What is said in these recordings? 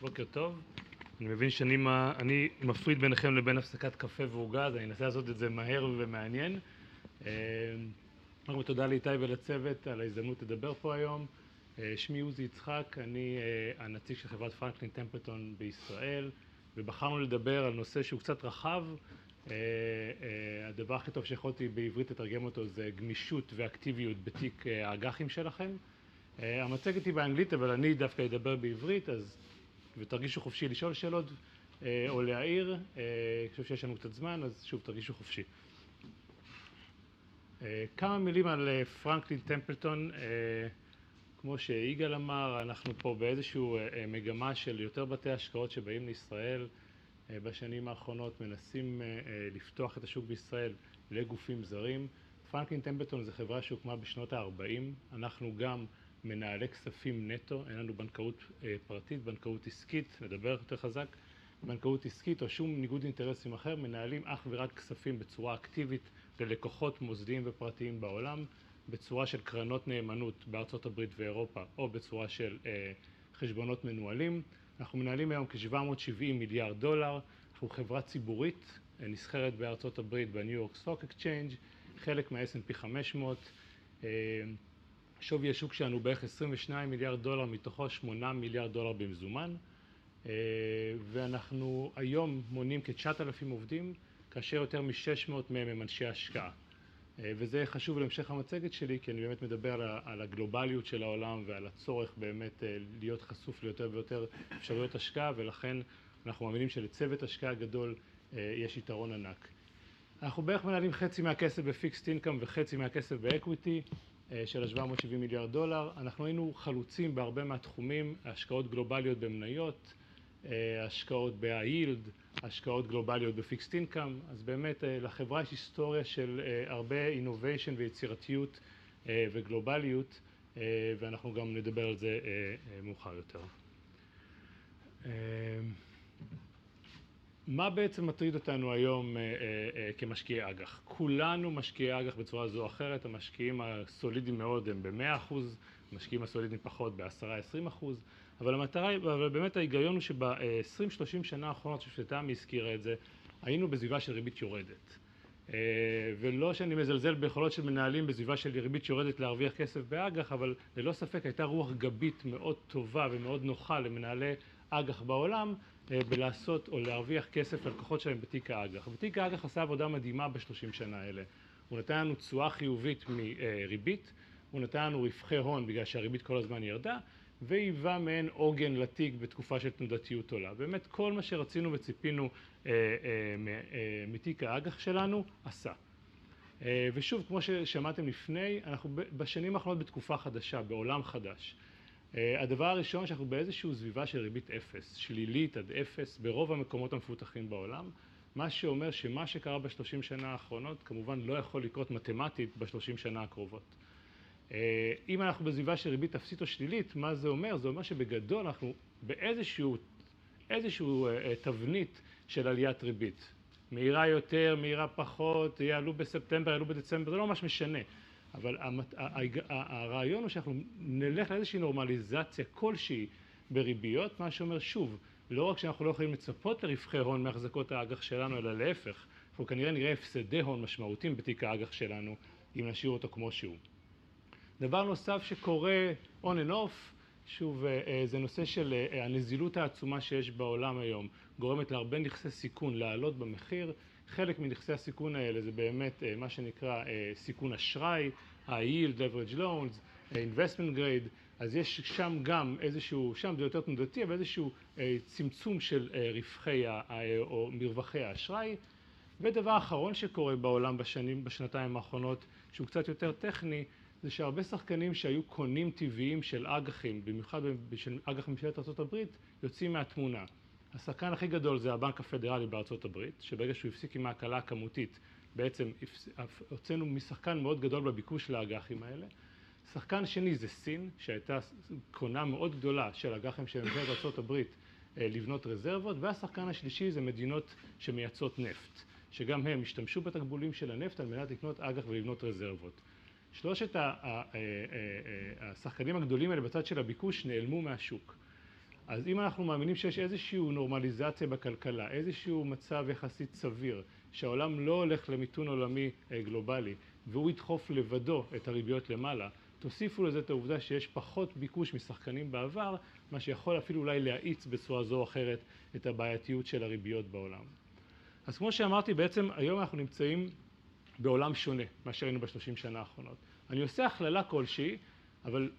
בוקר טוב. אני מבין שאני מה, אני מפריד ביניכם לבין הפסקת קפה ועוגה, אז אני אנסה לעשות את זה מהר ומעניין. קודם כל תודה לאיתי ולצוות על ההזדמנות לדבר פה היום. שמי עוזי יצחק, אני הנציג של חברת פרנקלין טמפלטון בישראל, ובחרנו לדבר על נושא שהוא קצת רחב. הדבר הכי טוב שיכולתי בעברית לתרגם אותו זה גמישות ואקטיביות בתיק האג"חים שלכם. המצגת היא באנגלית, אבל אני דווקא אדבר בעברית, אז ותרגישו חופשי לשאול שאלות או להעיר. אני חושב שיש לנו קצת זמן, אז שוב, תרגישו חופשי. כמה מילים על פרנקלין טמפלטון. כמו שיגאל אמר, אנחנו פה באיזושהי מגמה של יותר בתי השקעות שבאים לישראל. בשנים האחרונות מנסים לפתוח את השוק בישראל לגופים זרים. פרנקלין טמפלטון זו חברה שהוקמה בשנות הארבעים. אנחנו גם מנהלי כספים נטו, אין לנו בנקאות פרטית, בנקאות עסקית, נדבר יותר חזק. בנקאות עסקית או שום ניגוד אינטרסים אחר, מנהלים אך ורק כספים בצורה אקטיבית ללקוחות מוסדיים ופרטיים בעולם, בצורה של קרנות נאמנות בארצות הברית ואירופה, או בצורה של חשבונות מנוהלים. אנחנו מנהלים היום כ-770 מיליארד דולר. אנחנו חברה ציבורית, נסחרת בארצות הברית ב New York Stock Exchange, חלק מה-S&P 500. שווי השוק שלנו בערך 22 מיליארד דולר, מתוכו 8 מיליארד דולר במזומן. ואנחנו היום מונים כ-9,000 עובדים, כאשר יותר מ-600 מהם הם אנשי השקעה. וזה חשוב להמשך המצגת שלי, כי אני באמת מדבר על הגלובליות של העולם ועל הצורך באמת להיות חשוף ליותר ויותר אפשרויות השקעה, ולכן אנחנו מאמינים שלצוות השקעה גדול יש יתרון ענק. אנחנו בערך מנהלים חצי מהכסף ב fixed income וחצי מהכסף ב equity של ה-770 מיליארד דולר. אנחנו היינו חלוצים בהרבה מהתחומים, השקעות גלובליות במניות, השקעות ב-high-yield, השקעות גלובליות ב fixed income. אז באמת לחברה יש היסטוריה של הרבה innovation ויצירתיות וגלובליות, ואנחנו גם נדבר על זה מאוחר יותר. מה בעצם מטריד אותנו היום כמשקיעי אג"ח? כולנו משקיעי אג"ח בצורה זו או אחרת, המשקיעים הסולידיים מאוד הם ב-100%, המשקיעים הסולידיים פחות ב-10-20%, אבל המטרה אבל באמת ההיגיון הוא שב-20-30 שנה האחרונות, שתמי הזכירה את זה, היינו בסביבה של ריבית יורדת. ולא שאני מזלזל ביכולות של מנהלים בסביבה של ריבית שיורדת להרוויח כסף באג"ח, אבל ללא ספק הייתה רוח גבית מאוד טובה ומאוד נוחה למנהלי אג"ח בעולם בלעשות או להרוויח כסף ללקוחות שלהם בתיק האג"ח. ותיק האג"ח עשה עבודה מדהימה בשלושים שנה האלה. הוא נתן לנו תשואה חיובית מריבית, הוא נתן לנו רווחי הון בגלל שהריבית כל הזמן ירדה, והיווה מעין עוגן לתיק בתקופה של תנודתיות עולה. באמת כל מה שרצינו וציפינו מתיק האג"ח שלנו עשה. ושוב, כמו ששמעתם לפני, אנחנו בשנים האחרונות בתקופה חדשה, בעולם חדש. הדבר הראשון שאנחנו באיזושהי סביבה של ריבית אפס, שלילית עד אפס, ברוב המקומות המפותחים בעולם, מה שאומר שמה שקרה בשלושים שנה האחרונות כמובן לא יכול לקרות מתמטית בשלושים שנה הקרובות. אם אנחנו בסביבה של ריבית אפסית או שלילית, מה זה אומר? זה אומר שבגדול אנחנו באיזושהי תבנית של עליית ריבית. מהירה יותר, מהירה פחות, יעלו בספטמבר, יעלו בדצמבר, זה לא ממש משנה. אבל הרעיון הוא שאנחנו נלך לאיזושהי נורמליזציה כלשהי בריביות, מה שאומר שוב, לא רק שאנחנו לא יכולים לצפות לרווחי הון מהחזקות האג"ח שלנו, אלא להפך, אנחנו כנראה נראה הפסדי הון משמעותיים בתיק האג"ח שלנו, אם נשאיר אותו כמו שהוא. דבר נוסף שקורה on and off, שוב, זה נושא של הנזילות העצומה שיש בעולם היום, גורמת להרבה נכסי סיכון לעלות במחיר. חלק מנכסי הסיכון האלה זה באמת מה שנקרא סיכון אשראי, ה-yield, leverage loans, investment grade, אז יש שם גם איזשהו, שם זה יותר תנודתי, אבל איזשהו צמצום של רווחי או מרווחי האשראי. ודבר אחרון שקורה בעולם בשנים, בשנתיים האחרונות, שהוא קצת יותר טכני, זה שהרבה שחקנים שהיו קונים טבעיים של אג"חים, במיוחד של אג"ח ממשלת הברית, יוצאים מהתמונה. השחקן הכי גדול זה הבנק הפדרלי בארצות הברית, שברגע שהוא הפסיק עם ההקלה הכמותית, בעצם הוצאנו משחקן מאוד גדול בביקוש לאג"חים האלה. שחקן שני זה סין, שהייתה קונה מאוד גדולה של אג"חים של ממשלת הברית לבנות רזרבות, והשחקן השלישי זה מדינות שמייצאות נפט, שגם הם השתמשו בתקבולים של הנפט על מנת לקנות אג"ח ולבנות רזרבות. שלושת השחקנים הגדולים האלה בצד של הביקוש נעלמו מהשוק. אז אם אנחנו מאמינים שיש איזושהי נורמליזציה בכלכלה, איזשהו מצב יחסית סביר, שהעולם לא הולך למיתון עולמי גלובלי והוא ידחוף לבדו את הריביות למעלה, תוסיפו לזה את העובדה שיש פחות ביקוש משחקנים בעבר, מה שיכול אפילו אולי להאיץ בצורה זו או אחרת את הבעייתיות של הריביות בעולם. אז כמו שאמרתי, בעצם היום אנחנו נמצאים בעולם שונה ממה שראינו בשלושים שנה האחרונות. אני עושה הכללה כלשהי, אבל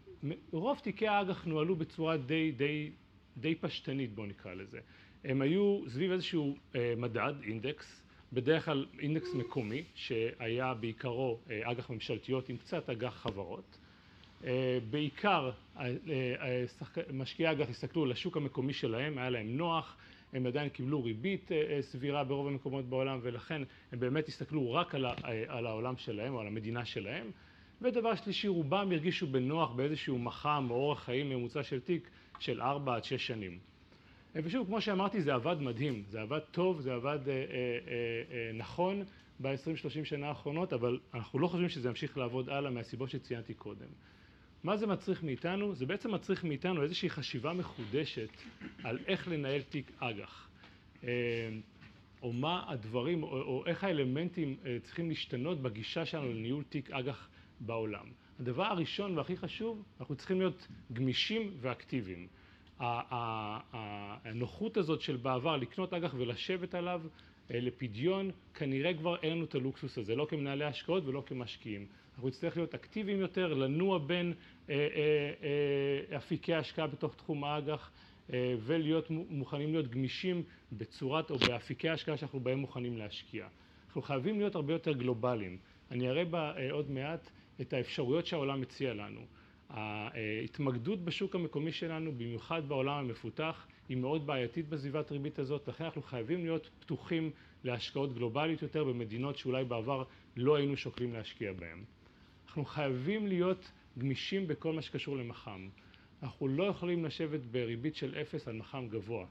רוב תיקי האג"ח נוהלו בצורה די די די פשטנית בואו נקרא לזה. הם היו סביב איזשהו מדד, אינדקס, בדרך כלל אינדקס מקומי, שהיה בעיקרו אג"ח ממשלתיות עם קצת אג"ח חברות. בעיקר משקיעי אג"ח הסתכלו על השוק המקומי שלהם, היה להם נוח, הם עדיין קיבלו ריבית סבירה ברוב המקומות בעולם ולכן הם באמת הסתכלו רק על העולם שלהם או על המדינה שלהם. ודבר שלישי, רובם הרגישו בנוח באיזשהו מח"מ או אורח חיים ממוצע של תיק של ארבע עד שש שנים. ושוב, כמו שאמרתי, זה עבד מדהים, זה עבד טוב, זה עבד נכון ב-20-30 שנה האחרונות, אבל אנחנו לא חושבים שזה ימשיך לעבוד הלאה מהסיבות שציינתי קודם. מה זה מצריך מאיתנו? זה בעצם מצריך מאיתנו איזושהי חשיבה מחודשת על איך לנהל תיק אג"ח. או מה הדברים, או איך האלמנטים צריכים להשתנות בגישה שלנו לניהול תיק אג"ח בעולם. הדבר הראשון והכי חשוב, אנחנו צריכים להיות גמישים ואקטיביים. הנוחות הזאת של בעבר לקנות אג"ח ולשבת עליו לפדיון, כנראה כבר אין לנו את הלוקסוס הזה, לא כמנהלי השקעות ולא כמשקיעים. אנחנו נצטרך להיות אקטיביים יותר, לנוע בין אפיקי השקעה בתוך תחום האג"ח ולהיות מוכנים להיות גמישים בצורת או באפיקי השקעה שאנחנו בהם מוכנים להשקיע. אנחנו חייבים להיות הרבה יותר גלובליים. אני אראה עוד מעט את האפשרויות שהעולם מציע לנו. ההתמקדות בשוק המקומי שלנו, במיוחד בעולם המפותח, היא מאוד בעייתית בסביבת ריבית הזאת, לכן אנחנו חייבים להיות פתוחים להשקעות גלובליות יותר במדינות שאולי בעבר לא היינו שוקלים להשקיע בהן. אנחנו חייבים להיות גמישים בכל מה שקשור למח"מ. אנחנו לא יכולים לשבת בריבית של אפס על מח"מ גבוה.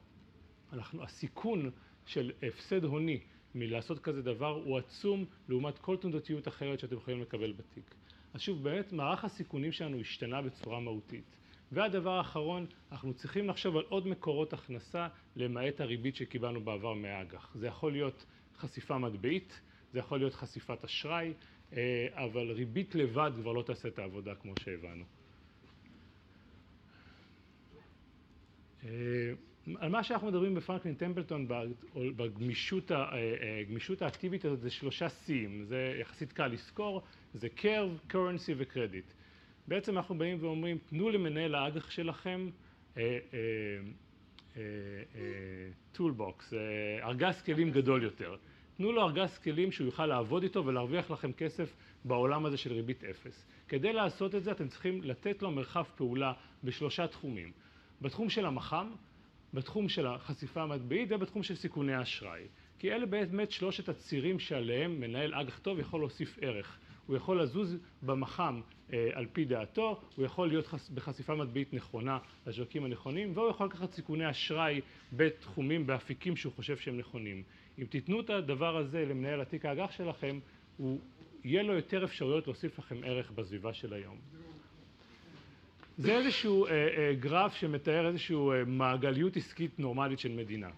הסיכון של הפסד הוני מלעשות כזה דבר הוא עצום לעומת כל תנודתיות אחרת שאתם יכולים לקבל בתיק. אז שוב, באמת מערך הסיכונים שלנו השתנה בצורה מהותית. והדבר האחרון, אנחנו צריכים לחשוב על עוד מקורות הכנסה למעט הריבית שקיבלנו בעבר מהאג"ח. זה יכול להיות חשיפה מטבעית, זה יכול להיות חשיפת אשראי, אבל ריבית לבד כבר לא תעשה את העבודה כמו שהבנו. על מה שאנחנו מדברים בפרנקלין טמפלטון בגמישות האקטיבית הזאת זה שלושה Cים, זה יחסית קל לזכור, זה Curve, Currency ו-Credit. בעצם אנחנו באים ואומרים, תנו למנהל האג"ח שלכם Toolbox, ארגז כלים גדול יותר. תנו לו ארגז כלים שהוא יוכל לעבוד איתו ולהרוויח לכם כסף בעולם הזה של ריבית אפס. כדי לעשות את זה אתם צריכים לתת לו מרחב פעולה בשלושה תחומים. בתחום של המח"מ, בתחום של החשיפה המטבעית ובתחום של סיכוני האשראי. כי אלה באמת שלושת הצירים שעליהם מנהל אג"ח טוב יכול להוסיף ערך. הוא יכול לזוז במח"מ על פי דעתו, הוא יכול להיות בחשיפה מטבעית נכונה לשווקים הנכונים והוא יכול לקחת סיכוני אשראי בתחומים, באפיקים שהוא חושב שהם נכונים. אם תיתנו את הדבר הזה למנהל התיק האג"ח שלכם, הוא יהיה לו יותר אפשרויות להוסיף לכם ערך בסביבה של היום. זה איזשהו גרף שמתאר איזשהו מעגליות עסקית נורמלית של מדינה.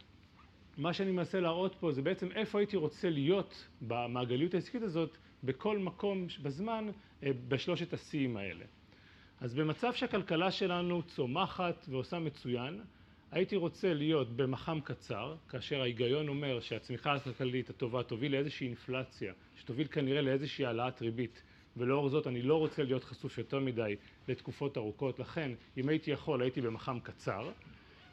מה שאני מנסה להראות פה זה בעצם איפה הייתי רוצה להיות במעגליות העסקית הזאת בכל מקום בזמן בשלושת השיאים האלה. אז במצב שהכלכלה שלנו צומחת ועושה מצוין, הייתי רוצה להיות במח"מ קצר, כאשר ההיגיון אומר שהצמיחה הכלכלית הטובה תוביל לאיזושהי אינפלציה, שתוביל כנראה לאיזושהי העלאת ריבית, ולאור זאת אני לא רוצה להיות חשוף יותר מדי לתקופות ארוכות, לכן אם הייתי יכול הייתי במח"מ קצר.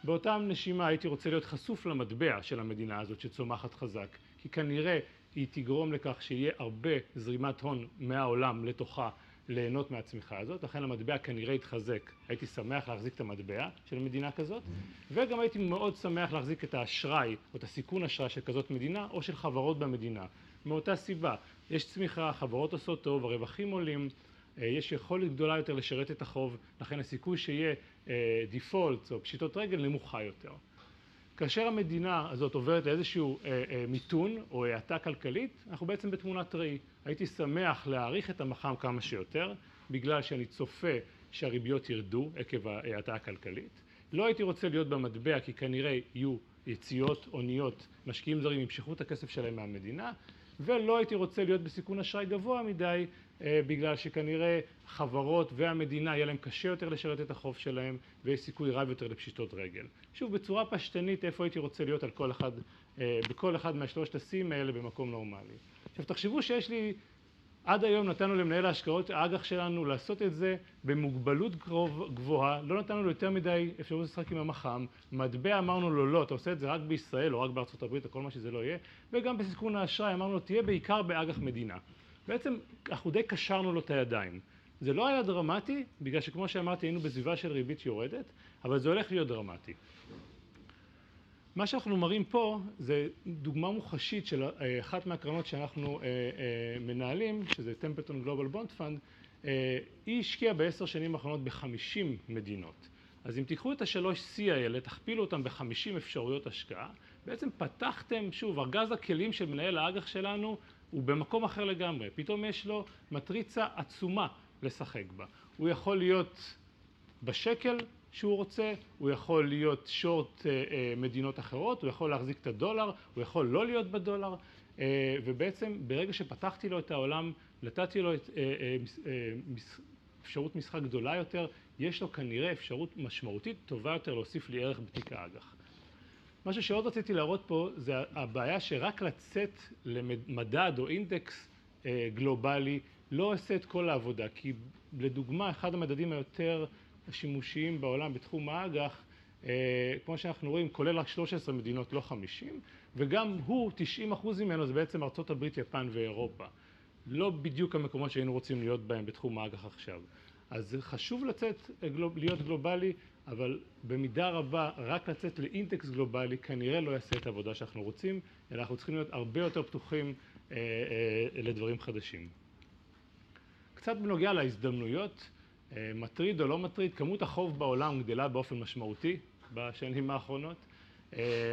באותה נשימה הייתי רוצה להיות חשוף למטבע של המדינה הזאת שצומחת חזק, כי כנראה היא תגרום לכך שיהיה הרבה זרימת הון מהעולם לתוכה ליהנות מהצמיחה הזאת, לכן המטבע כנראה יתחזק, הייתי שמח להחזיק את המטבע של מדינה כזאת, וגם הייתי מאוד שמח להחזיק את האשראי או את הסיכון אשראי של כזאת מדינה או של חברות במדינה. מאותה סיבה, יש צמיחה, חברות עושות טוב, הרווחים עולים, יש יכולת גדולה יותר לשרת את החוב, לכן הסיכוי שיהיה דיפולט או פשיטות רגל נמוכה יותר. כאשר המדינה הזאת עוברת לאיזשהו מיתון או האטה כלכלית, אנחנו בעצם בתמונת ראי. הייתי שמח להאריך את המח"מ כמה שיותר, בגלל שאני צופה שהריביות ירדו עקב ההאטה הכלכלית. לא הייתי רוצה להיות במטבע כי כנראה יהיו יציאות הוניות, משקיעים זרים ימשכו את הכסף שלהם מהמדינה, ולא הייתי רוצה להיות בסיכון אשראי גבוה מדי בגלל שכנראה חברות והמדינה יהיה להם קשה יותר לשרת את החוב שלהם ויש סיכוי רב יותר לפשיטות רגל. שוב בצורה פשטנית איפה הייתי רוצה להיות על כל אחד, בכל אחד מהשלושת ה-C'ים האלה במקום נורמלי. עכשיו תחשבו שיש לי, עד היום נתנו למנהל ההשקעות האג"ח שלנו לעשות את זה במוגבלות גבוהה, לא נתנו לו יותר מדי אפשרות לשחק עם המח"מ, מטבע אמרנו לו לא, אתה עושה את זה רק בישראל או רק בארצות הברית או כל מה שזה לא יהיה, וגם בסיכון האשראי אמרנו לו תהיה בעיקר באג"ח מדינה. בעצם אנחנו די קשרנו לו את הידיים. זה לא היה דרמטי, בגלל שכמו שאמרתי היינו בסביבה של ריבית יורדת, אבל זה הולך להיות דרמטי. מה שאנחנו מראים פה זה דוגמה מוחשית של אחת מהקרנות שאנחנו מנהלים, שזה Templeton Global Bond Fund, היא השקיעה בעשר שנים האחרונות בחמישים מדינות. אז אם תיקחו את השלוש C האלה, תכפילו אותם בחמישים אפשרויות השקעה, בעצם פתחתם, שוב, ארגז הכלים של מנהל האג"ח שלנו הוא במקום אחר לגמרי, פתאום יש לו מטריצה עצומה לשחק בה. הוא יכול להיות בשקל שהוא רוצה, הוא יכול להיות שורט מדינות אחרות, הוא יכול להחזיק את הדולר, הוא יכול לא להיות בדולר, ובעצם ברגע שפתחתי לו את העולם, נתתי לו אפשרות משחק גדולה יותר, יש לו כנראה אפשרות משמעותית טובה יותר להוסיף לי ערך בתיק האג"ח. משהו שעוד רציתי להראות פה זה הבעיה שרק לצאת למדד או אינדקס גלובלי לא עושה את כל העבודה, כי לדוגמה אחד המדדים היותר השימושיים בעולם בתחום האג"ח, כמו שאנחנו רואים, כולל רק 13 מדינות, לא 50, וגם הוא, 90 אחוז ממנו זה בעצם ארצות הברית, יפן ואירופה. לא בדיוק המקומות שהיינו רוצים להיות בהם בתחום האג"ח עכשיו. אז חשוב לצאת, להיות גלובלי, אבל במידה רבה רק לצאת לאינטקס גלובלי כנראה לא יעשה את העבודה שאנחנו רוצים, אלא אנחנו צריכים להיות הרבה יותר פתוחים לדברים חדשים. קצת בנוגע להזדמנויות, מטריד או לא מטריד, כמות החוב בעולם גדלה באופן משמעותי בשנים האחרונות.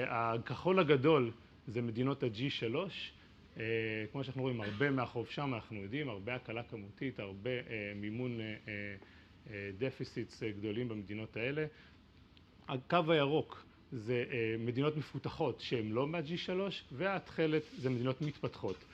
הכחול הגדול זה מדינות ה-G3, כמו שאנחנו רואים הרבה מהחוב שם אנחנו יודעים, הרבה הקלה כמותית, הרבה מימון דפיסיטס גדולים במדינות האלה. הקו הירוק זה מדינות מפותחות שהן לא מה-G3 והתכלת זה מדינות מתפתחות.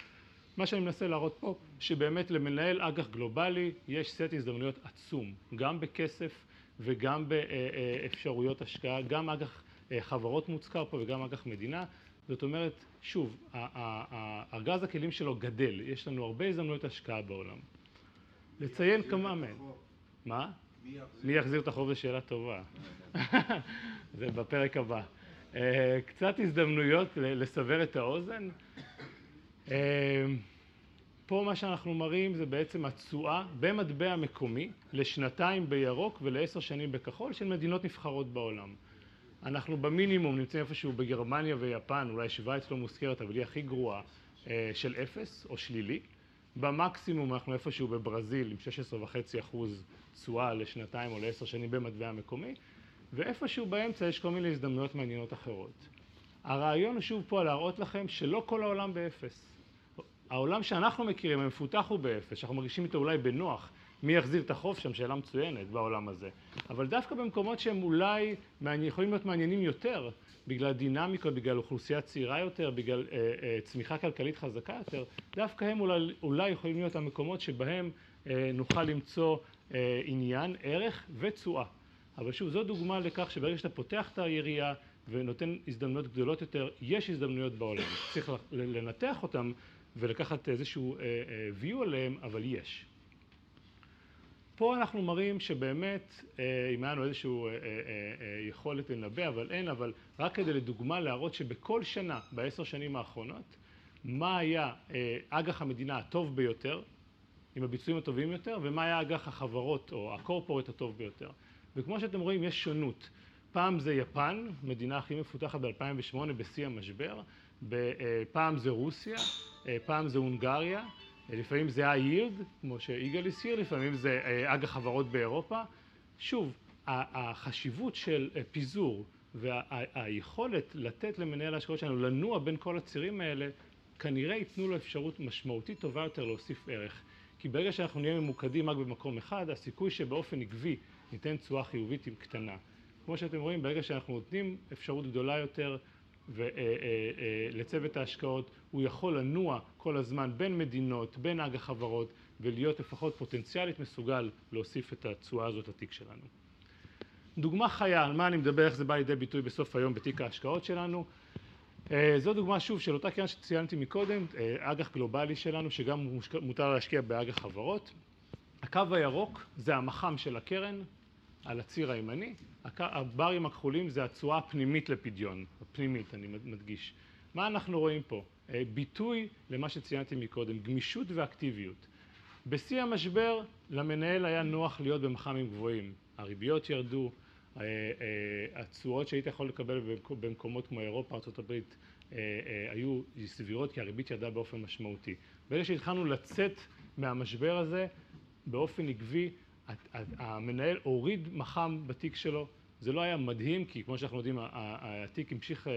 מה שאני מנסה להראות פה שבאמת למנהל אג"ח גלובלי יש סט הזדמנויות עצום, גם בכסף וגם באפשרויות השקעה, גם אג"ח חברות מוזכר פה וגם אג"ח מדינה, זאת אומרת שוב, ארגז הכלים שלו גדל, יש לנו הרבה הזדמנויות השקעה בעולם. לציין כמה מהן. מה? מי יחזיר את החוב? זו שאלה טובה. זה בפרק הבא. קצת הזדמנויות לסבר את האוזן. פה מה שאנחנו מראים זה בעצם התשואה במטבע מקומי לשנתיים בירוק ולעשר שנים בכחול של מדינות נבחרות בעולם. אנחנו במינימום נמצאים איפשהו בגרמניה ויפן, אולי שווייץ לא מוזכרת אבל היא הכי גרועה, של אפס או שלילי. במקסימום אנחנו איפשהו בברזיל עם 16.5 אחוז תשואה לשנתיים או לעשר שנים במטבע מקומי, ואיפשהו באמצע יש כל מיני הזדמנויות מעניינות אחרות. הרעיון הוא שוב פה להראות לכם שלא כל העולם באפס. העולם שאנחנו מכירים, המפותח הוא באפס, שאנחנו מרגישים איתו אולי בנוח, מי יחזיר את החוב שם, שאלה מצוינת בעולם הזה. אבל דווקא במקומות שהם אולי יכולים להיות מעניינים יותר, בגלל דינמיקות, בגלל אוכלוסייה צעירה יותר, בגלל צמיחה כלכלית חזקה יותר, דווקא הם אולי יכולים להיות המקומות שבהם נוכל למצוא עניין, ערך ותשואה. אבל שוב, זו דוגמה לכך שברגע שאתה פותח את היריעה ונותן הזדמנויות גדולות יותר, יש הזדמנויות בעולם. צריך לנתח אותן ולקחת איזשהו view עליהם, אבל יש. פה אנחנו מראים שבאמת, אם היה לנו איזשהו יכולת לנבא, אבל אין, אבל רק כדי לדוגמה להראות שבכל שנה בעשר שנים האחרונות, מה היה אג"ח המדינה הטוב ביותר, עם הביצועים הטובים יותר, ומה היה אג"ח החברות או הקורפורט הטוב ביותר. וכמו שאתם רואים, יש שונות. פעם זה יפן, מדינה הכי מפותחת ב-2008 בשיא המשבר, פעם זה רוסיה, פעם זה הונגריה, לפעמים זה ה-yield, כמו שיגאל הזכיר, לפעמים זה אג"ח חברות באירופה. שוב, החשיבות של פיזור והיכולת לתת למנהל ההשקעות שלנו לנוע בין כל הצירים האלה, כנראה ייתנו לו אפשרות משמעותית טובה יותר להוסיף ערך. כי ברגע שאנחנו נהיה ממוקדים רק במקום אחד, הסיכוי שבאופן עקבי ניתן תשואה חיובית היא קטנה. כמו שאתם רואים, ברגע שאנחנו נותנים אפשרות גדולה יותר לצוות ההשקעות, הוא יכול לנוע כל הזמן בין מדינות, בין אג"ח חברות, ולהיות לפחות פוטנציאלית מסוגל להוסיף את התשואה הזאת לתיק שלנו. דוגמה חיה, על מה אני מדבר, איך זה בא לידי ביטוי בסוף היום בתיק ההשקעות שלנו. זו דוגמה שוב של אותה קרן שציינתי מקודם, אג"ח גלובלי שלנו שגם מותר להשקיע באג"ח חברות. הקו הירוק זה המח"מ של הקרן על הציר הימני, הברים הכחולים זה התשואה הפנימית לפדיון, הפנימית אני מדגיש. מה אנחנו רואים פה? ביטוי למה שציינתי מקודם, גמישות ואקטיביות. בשיא המשבר למנהל היה נוח להיות במח"מים גבוהים, הריביות ירדו, התשואות שהיית יכול לקבל במקומות כמו אירופה, ארה"ב היו סבירות כי הריבית ירדה באופן משמעותי. ברגע שהתחלנו לצאת מהמשבר הזה באופן עקבי המנהל הוריד מח"מ בתיק שלו, זה לא היה מדהים כי כמו שאנחנו יודעים התיק המשיך,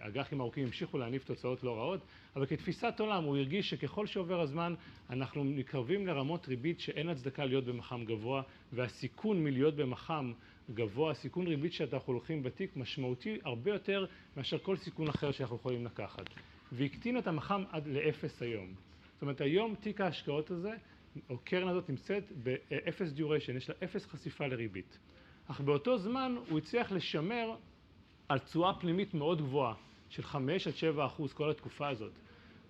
האג"חים הארוכים המשיכו להניב תוצאות לא רעות, אבל כתפיסת עולם הוא הרגיש שככל שעובר הזמן אנחנו מתקרבים לרמות ריבית שאין הצדקה להיות במח"מ גבוה והסיכון מלהיות במח"מ גבוה, הסיכון ריבית שאנחנו לוקחים בתיק משמעותי הרבה יותר מאשר כל סיכון אחר שאנחנו יכולים לקחת והקטין את המח"מ עד לאפס היום. זאת אומרת היום תיק ההשקעות הזה או קרן הזאת נמצאת באפס duration, יש לה אפס חשיפה לריבית. אך באותו זמן הוא הצליח לשמר על תשואה פנימית מאוד גבוהה של חמש עד שבע אחוז כל התקופה הזאת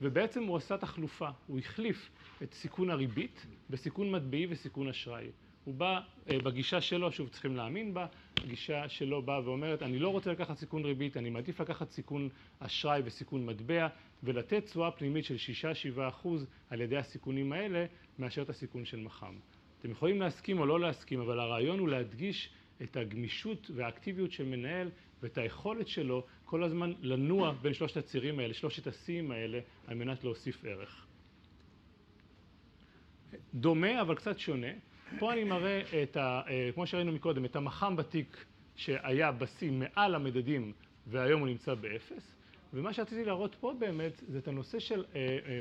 ובעצם הוא עשה תחלופה, הוא החליף את סיכון הריבית בסיכון מטבעי וסיכון אשראי. הוא בא בגישה שלו, שוב צריכים להאמין בה, הגישה שלו באה ואומרת אני לא רוצה לקחת סיכון ריבית, אני מעדיף לקחת סיכון אשראי וסיכון מטבע ולתת תשואה פנימית של שישה שבעה אחוז על ידי הסיכונים האלה מאשר את הסיכון של מח"מ. אתם יכולים להסכים או לא להסכים אבל הרעיון הוא להדגיש את הגמישות והאקטיביות של מנהל ואת היכולת שלו כל הזמן לנוע בין שלושת הצירים האלה, שלושת השיאים האלה על מנת להוסיף ערך. דומה אבל קצת שונה, פה אני מראה את ה... כמו שראינו מקודם, את המח"מ בתיק שהיה בשיא מעל המדדים והיום הוא נמצא באפס ומה שרציתי להראות פה באמת זה את הנושא של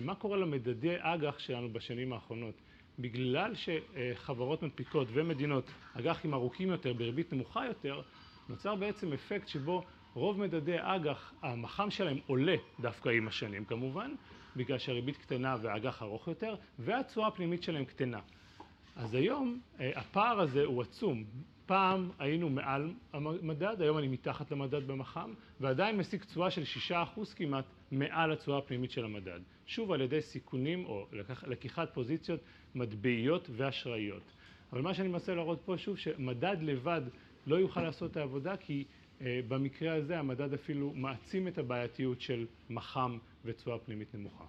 מה קורה למדדי אג"ח שלנו בשנים האחרונות. בגלל שחברות מנפיקות ומדינות אג"חים ארוכים יותר בריבית נמוכה יותר נוצר בעצם אפקט שבו רוב מדדי אג"ח המח"מ שלהם עולה דווקא עם השנים כמובן בגלל שהריבית קטנה והאג"ח ארוך יותר והתשואה הפנימית שלהם קטנה. אז היום הפער הזה הוא עצום, פעם היינו מעל המדד, היום אני מתחת למדד במח"מ ועדיין משיג תשואה של שישה אחוז כמעט מעל התשואה הפנימית של המדד, שוב על ידי סיכונים או לקיחת פוזיציות מטבעיות ואשראיות. אבל מה שאני מנסה להראות פה שוב שמדד לבד לא יוכל לעשות את העבודה כי במקרה הזה המדד אפילו מעצים את הבעייתיות של מח"מ ותשואה פנימית נמוכה.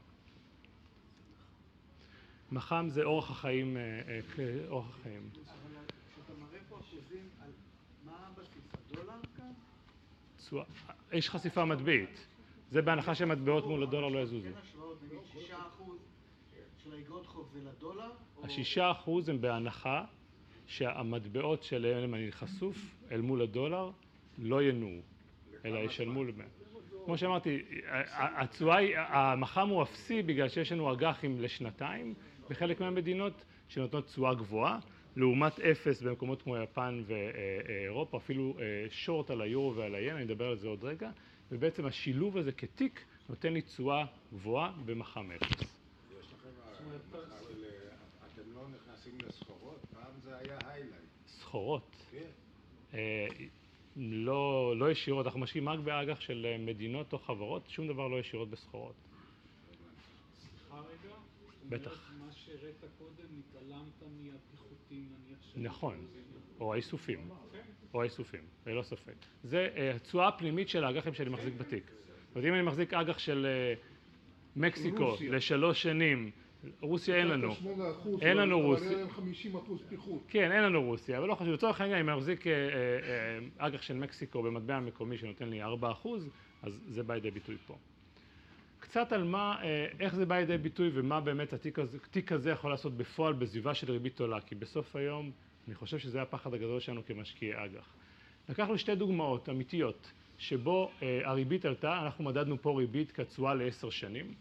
מח"מ זה אורח החיים, אורח החיים. כשאתה מראה פה אחוזים על מה הבסיס, הדולר כאן? תשואה, יש חשיפה מטבעית, זה בהנחה שמטבעות מול הדולר לא יזוזו. השישה אחוז הם בהנחה שהמטבעות שלהם אני חשוף אל מול הדולר לא ינועו, אלא ישלמו, כמו שאמרתי, התשואה היא, המח"מ הוא אפסי בגלל שיש לנו אג"חים לשנתיים בחלק מהמדינות שנותנות תשואה גבוהה לעומת אפס במקומות כמו יפן ואירופה, אפילו שורט על היורו ועל היין, אני אדבר על זה עוד רגע ובעצם השילוב הזה כתיק נותן לי תשואה גבוהה במח"מ אפס. יש לכם, אבל אתם לא נכנסים לסחורות? פעם זה היה היילייט. סחורות? כן. לא ישירות, אנחנו משקיעים רק באג"ח של מדינות או חברות, שום דבר לא ישירות בסחורות. סליחה רגע? בטח. שהראית קודם, התעלמת מהפיחותים נניח של... נכון, או האיסופים, או האיסופים, ללא ספק. זה התשואה הפנימית של האג"חים שאני מחזיק בתיק. זאת אומרת אם אני מחזיק אג"ח של מקסיקו לשלוש שנים, רוסיה אין לנו, אין לנו רוסיה, כן אין לנו רוסיה, אבל לא חשוב, לצורך העניין אם אני מחזיק אג"ח של מקסיקו במטבע מקומי שנותן לי ארבע אחוז, אז זה בא לידי ביטוי פה. קצת על מה, איך זה בא לידי ביטוי ומה באמת התיק הזה יכול לעשות בפועל בסביבה של ריבית עולה, כי בסוף היום אני חושב שזה הפחד הגדול שלנו כמשקיעי אג"ח. לקחנו שתי דוגמאות אמיתיות שבו הריבית עלתה, אנחנו מדדנו פה ריבית כתשואה לעשר שנים,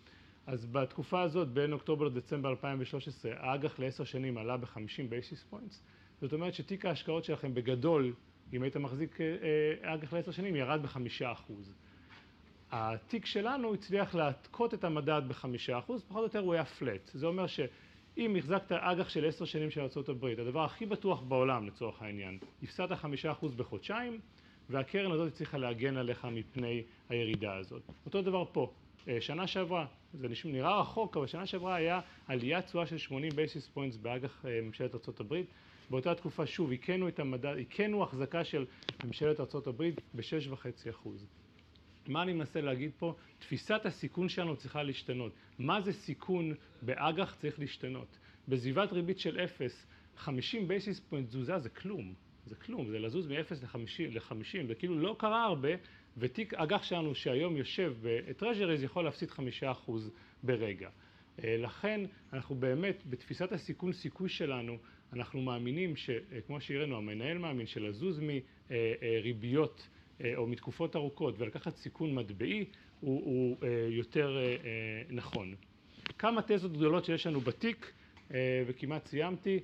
אז בתקופה הזאת בין אוקטובר לדצמבר 2013 האג"ח לעשר שנים עלה בחמישים basis points, זאת אומרת שתיק ההשקעות שלכם בגדול אם היית מחזיק אה, אה, אג"ח לעשר שנים, ירד בחמישה אחוז. התיק שלנו הצליח להכות את המדד בחמישה אחוז, פחות או יותר הוא היה flat. זה אומר שאם החזקת אג"ח של עשר שנים של ארה"ב, הדבר הכי בטוח בעולם לצורך העניין, הפסדת חמישה אחוז בחודשיים, והקרן הזאת הצליחה להגן עליך מפני הירידה הזאת. אותו דבר פה, אה, שנה שעברה, זה נראה רחוק, אבל שנה שעברה היה עליית תשואה של 80 basis points באג"ח אה, ממשלת ארה"ב. באותה תקופה שוב היכינו את המדד, היכינו החזקה של ממשלת ארה"ב ב-6.5%. מה אני מנסה להגיד פה? תפיסת הסיכון שלנו צריכה להשתנות. מה זה סיכון באג"ח צריך להשתנות. בסביבת ריבית של 0, 50 basis point תזוזה זה כלום. זה כלום, זה לזוז מ-0 ל-50, זה כאילו לא קרה הרבה, ותיק אג"ח שלנו שהיום יושב ב treasuries יכול להפסיד 5% ברגע. אה, לכן אנחנו באמת, בתפיסת הסיכון סיכוי שלנו, אנחנו מאמינים שכמו שהראינו, המנהל מאמין שלזוז מריביות אה, או מתקופות ארוכות ולקחת סיכון מטבעי הוא, הוא אה, יותר נכון. כמה תזות גדולות שיש לנו בתיק וכמעט סיימתי.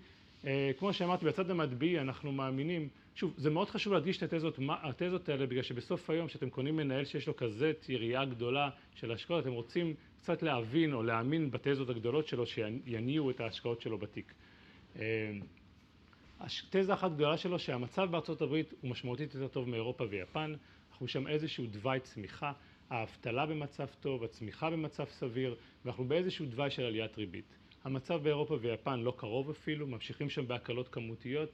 כמו שאמרתי, בצד המטבעי אנחנו מאמינים, שוב, זה מאוד חשוב להדגיש את התזות, התזות האלה, בגלל שבסוף היום כשאתם קונים מנהל שיש לו כזה יריעה גדולה של השקעות, אתם רוצים קצת להבין או להאמין בתזות הגדולות שלו שיניעו את ההשקעות שלו בתיק. אה, תזה אחת גדולה שלו שהמצב בארצות הברית הוא משמעותית יותר טוב מאירופה ויפן, אנחנו שם איזשהו תוואי צמיחה, האבטלה במצב טוב, הצמיחה במצב סביר, ואנחנו באיזשהו תוואי של עליית ריבית. המצב באירופה ויפן לא קרוב אפילו, ממשיכים שם בהקלות כמותיות,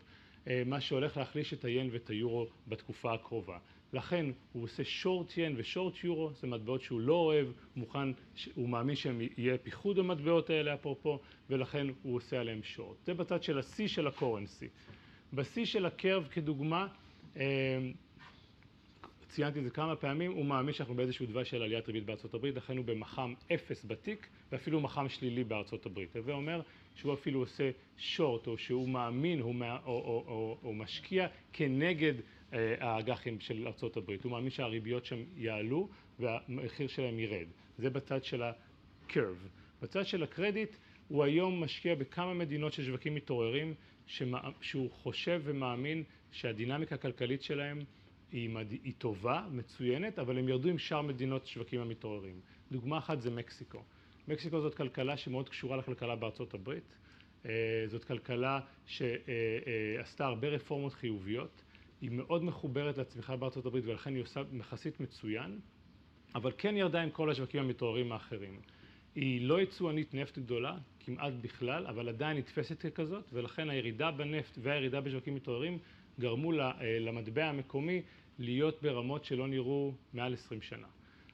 אה, מה שהולך להחליש את היין ואת היורו בתקופה הקרובה. לכן הוא עושה שורט ין ושורט יורו, זה מטבעות שהוא לא אוהב, הוא מוכן, הוא מאמין שהם יהיה פיחוד במטבעות האלה אפרופו, ולכן הוא עושה עליהם שורט. זה בצד של השיא של הקורנסי. בשיא של הקרב כדוגמה, אה, ציינתי את זה כמה פעמים, הוא מאמין שאנחנו באיזשהו תוואי של עליית ריבית בארצות הברית, לכן הוא במח"מ אפס בתיק ואפילו מח"מ שלילי בארצות הברית. הווה אומר שהוא אפילו עושה שורט, או שהוא מאמין, הוא, או, או, או, או משקיע כנגד האג"חים של ארצות הברית. הוא מאמין שהריביות שם יעלו והמחיר שלהם ירד. זה בצד של ה-curve. בצד של הקרדיט הוא היום משקיע בכמה מדינות של שווקים מתעוררים, שהוא חושב ומאמין שהדינמיקה הכלכלית שלהם היא, מד... היא טובה, מצוינת, אבל הם ירדו עם שאר מדינות שווקים המתעוררים. דוגמה אחת זה מקסיקו. מקסיקו זאת כלכלה שמאוד קשורה לכלכלה בארצות הברית. אה, זאת כלכלה שעשתה הרבה רפורמות חיוביות. היא מאוד מחוברת לצמיחה בארצות הברית ולכן היא עושה יחסית מצוין, אבל כן ירדה עם כל השווקים המתעוררים האחרים. היא לא יצואנית נפט גדולה, כמעט בכלל, אבל עדיין נתפסת ככזאת, ולכן הירידה בנפט והירידה בשווקים מתעוררים גרמו אה, למטבע המקומי להיות ברמות שלא נראו מעל 20 שנה.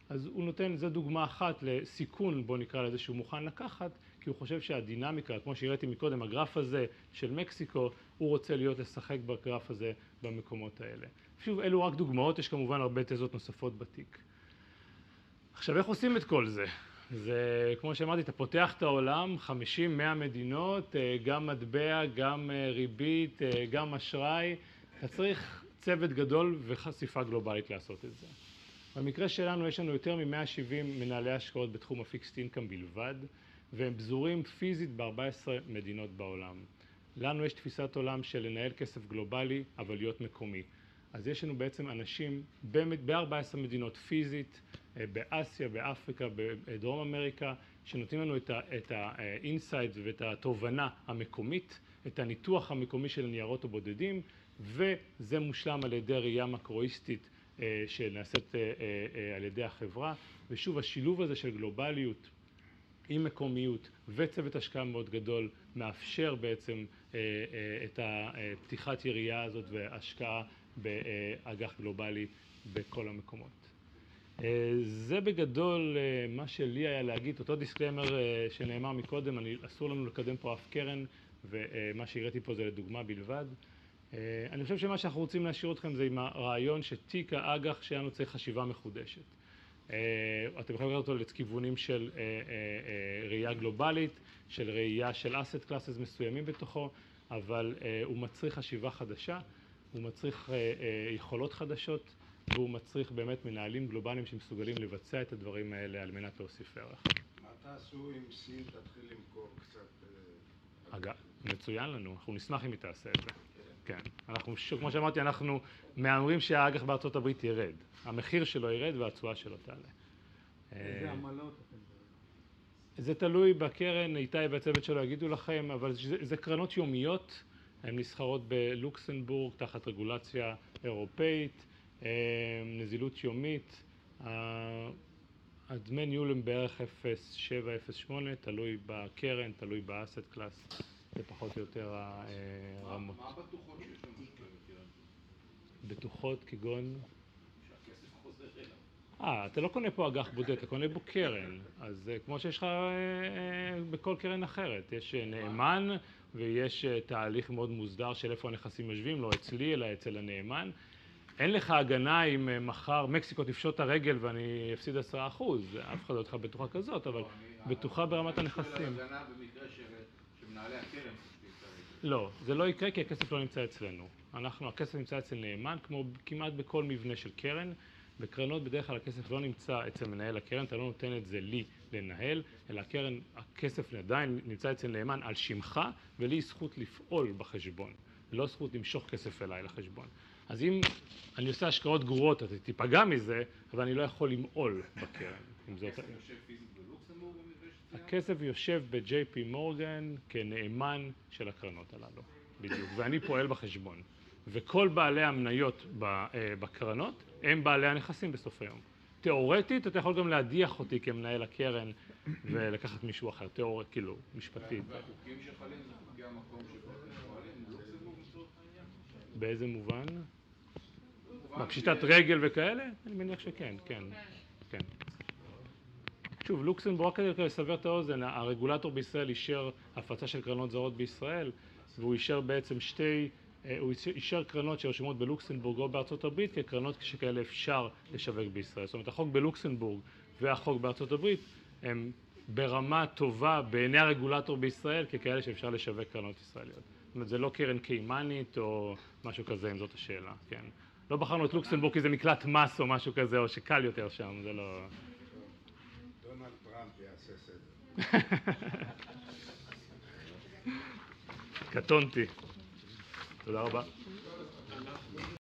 אז הוא נותן, זו דוגמה אחת לסיכון, בוא נקרא לזה, שהוא מוכן לקחת, כי הוא חושב שהדינמיקה, כמו שהראיתי מקודם, הגרף הזה של מקסיקו, הוא רוצה להיות לשחק בגרף הזה במקומות האלה. שוב, אלו רק דוגמאות, יש כמובן הרבה תזות נוספות בתיק. עכשיו, איך עושים את כל זה? זה, כמו שאמרתי, אתה פותח את העולם, 50-100 מדינות, אה, גם מטבע, גם אה, ריבית, אה, גם אשראי, אתה צריך צוות גדול וחשיפה גלובלית לעשות את זה. במקרה שלנו יש לנו יותר מ-170 מנהלי השקעות בתחום הפיקסט אינקאם בלבד, והם פזורים פיזית ב-14 מדינות בעולם. לנו יש עולם של לנהל כסף גלובלי, אבל להיות מקומי. אז יש לנו בעצם אנשים ב-14 מדינות פיזית, אה, באסיה, באפריקה, בדרום אמריקה, שנותנים לנו את ה insight ואת התובנה המקומית, את הניתוח המקומי של הניירות הבודדים, וזה מושלם על ידי ראייה מקרואיסטית אה, שנעשית אה, על ידי החברה. ושוב, השילוב הזה של גלובליות עם מקומיות וצוות השקעה מאוד גדול מאפשר בעצם את הפתיחת יריעה הזאת והשקעה באג"ח גלובלי בכל המקומות. זה בגדול מה שלי היה להגיד, אותו דיסקלמר שנאמר מקודם, אני, אסור לנו לקדם פה אף קרן ומה שהראיתי פה זה לדוגמה בלבד. אני חושב שמה שאנחנו רוצים להשאיר אתכם זה עם הרעיון שתיק האג"ח שלנו צריך חשיבה מחודשת. אתם יכולים לראות אותו לכיוונים של ראייה גלובלית, של ראייה של אסט קלאסס מסוימים בתוכו, אבל הוא מצריך חשיבה חדשה. הוא מצריך אה, אה, יכולות חדשות והוא מצריך באמת מנהלים גלובליים שמסוגלים לבצע את הדברים האלה על מנת להוסיף ערך. מה תעשו אם סין תתחיל למכור קצת... אגב, מצוין לנו, אנחנו נשמח אם היא תעשה את זה. כן. אנחנו, כמו שאמרתי, אנחנו מהמרים שהאג"ח בארצות הברית ירד. המחיר שלו ירד והתשואה שלו תעלה. איזה אה, עמלות אתם? זה תלוי בקרן, איתי והצוות שלו יגידו לכם, אבל זה, זה קרנות יומיות, הן נסחרות בלוקסנבורג תחת רגולציה אירופאית, אה, נזילות יומית, הדמי ניהול הם בערך 0.7-0.8, תלוי בקרן, תלוי באסט קלאס, זה פחות או יותר הרמות. מה הבטוחות שיש בקרן? בטוחות כגון שהכסף חוזר אליו. אה, אתה לא קונה פה אג"ח בודד, אתה קונה בו קרן. אז אה, כמו שיש לך אה, אה, בכל קרן אחרת, יש אה, נאמן ויש אה, תהליך מאוד מוסדר של איפה הנכסים יושבים, לא אצלי אלא אצל הנאמן. אין לך הגנה אם אה, מחר מקסיקו תפשוט את הרגל ואני אפסיד עשרה אחוז, אף אחד לא יתך בטוחה כזאת, אבל לא, בטוחה ברמת אני שואל הנכסים. הקרן. לא, זה לא יקרה כי הכסף לא נמצא אצלנו. אנחנו, הכסף נמצא אצל נאמן, כמו כמעט בכל מבנה של קרן. בקרנות בדרך כלל הכסף לא נמצא אצל מנהל הקרן, אתה לא נותן את זה לי לנהל, אלא הקרן, הכסף עדיין נמצא אצל נאמן על שמך, ולי זכות לפעול בחשבון, לא זכות למשוך כסף אליי לחשבון. אז אם אני עושה השקעות גרועות, אתה תיפגע מזה, אבל אני לא יכול למעול בקרן. אם זאת... הכסף יושב פיזית בלוקסמבורג במבנה שציינת? הכסף יושב ב-JP מורגן כנאמן של הקרנות הללו, בדיוק, ואני פועל בחשבון. וכל בעלי המניות ב- אה, בקרנות הם בעלי הנכסים בסוף היום. תיאורטית אתה יכול גם להדיח אותי כמנהל הקרן ולקחת מישהו אחר, תיאורטית, כאילו, משפטית. והחוקים שחלים זה חוקי המקום שבו אתם פועלים, לוקסמבורג לצורך העניין? באיזה מובן? מה, פשיטת רגל וכאלה? אני מניח שכן, כן, כן. שוב, לוקסמבורג, רק כדי לסבר את האוזן, הרגולטור בישראל אישר הפצה של קרנות זרות בישראל, והוא אישר בעצם שתי, אה, הוא אישר קרנות שרשומות בלוקסמבורג או בארצות הברית כקרנות שכאלה אפשר לשווק בישראל. זאת אומרת, החוק בלוקסמבורג והחוק בארצות הברית הם ברמה טובה בעיני הרגולטור בישראל ככאלה שאפשר לשווק קרנות ישראליות. זאת אומרת, זה לא קרן קיימנית או משהו כזה, אם זאת השאלה, כן. לא בחרנו את לוקסמבורג כי זה מקלט מס או משהו כזה, או שקל יותר שם, זה לא... קטונתי. תודה רבה.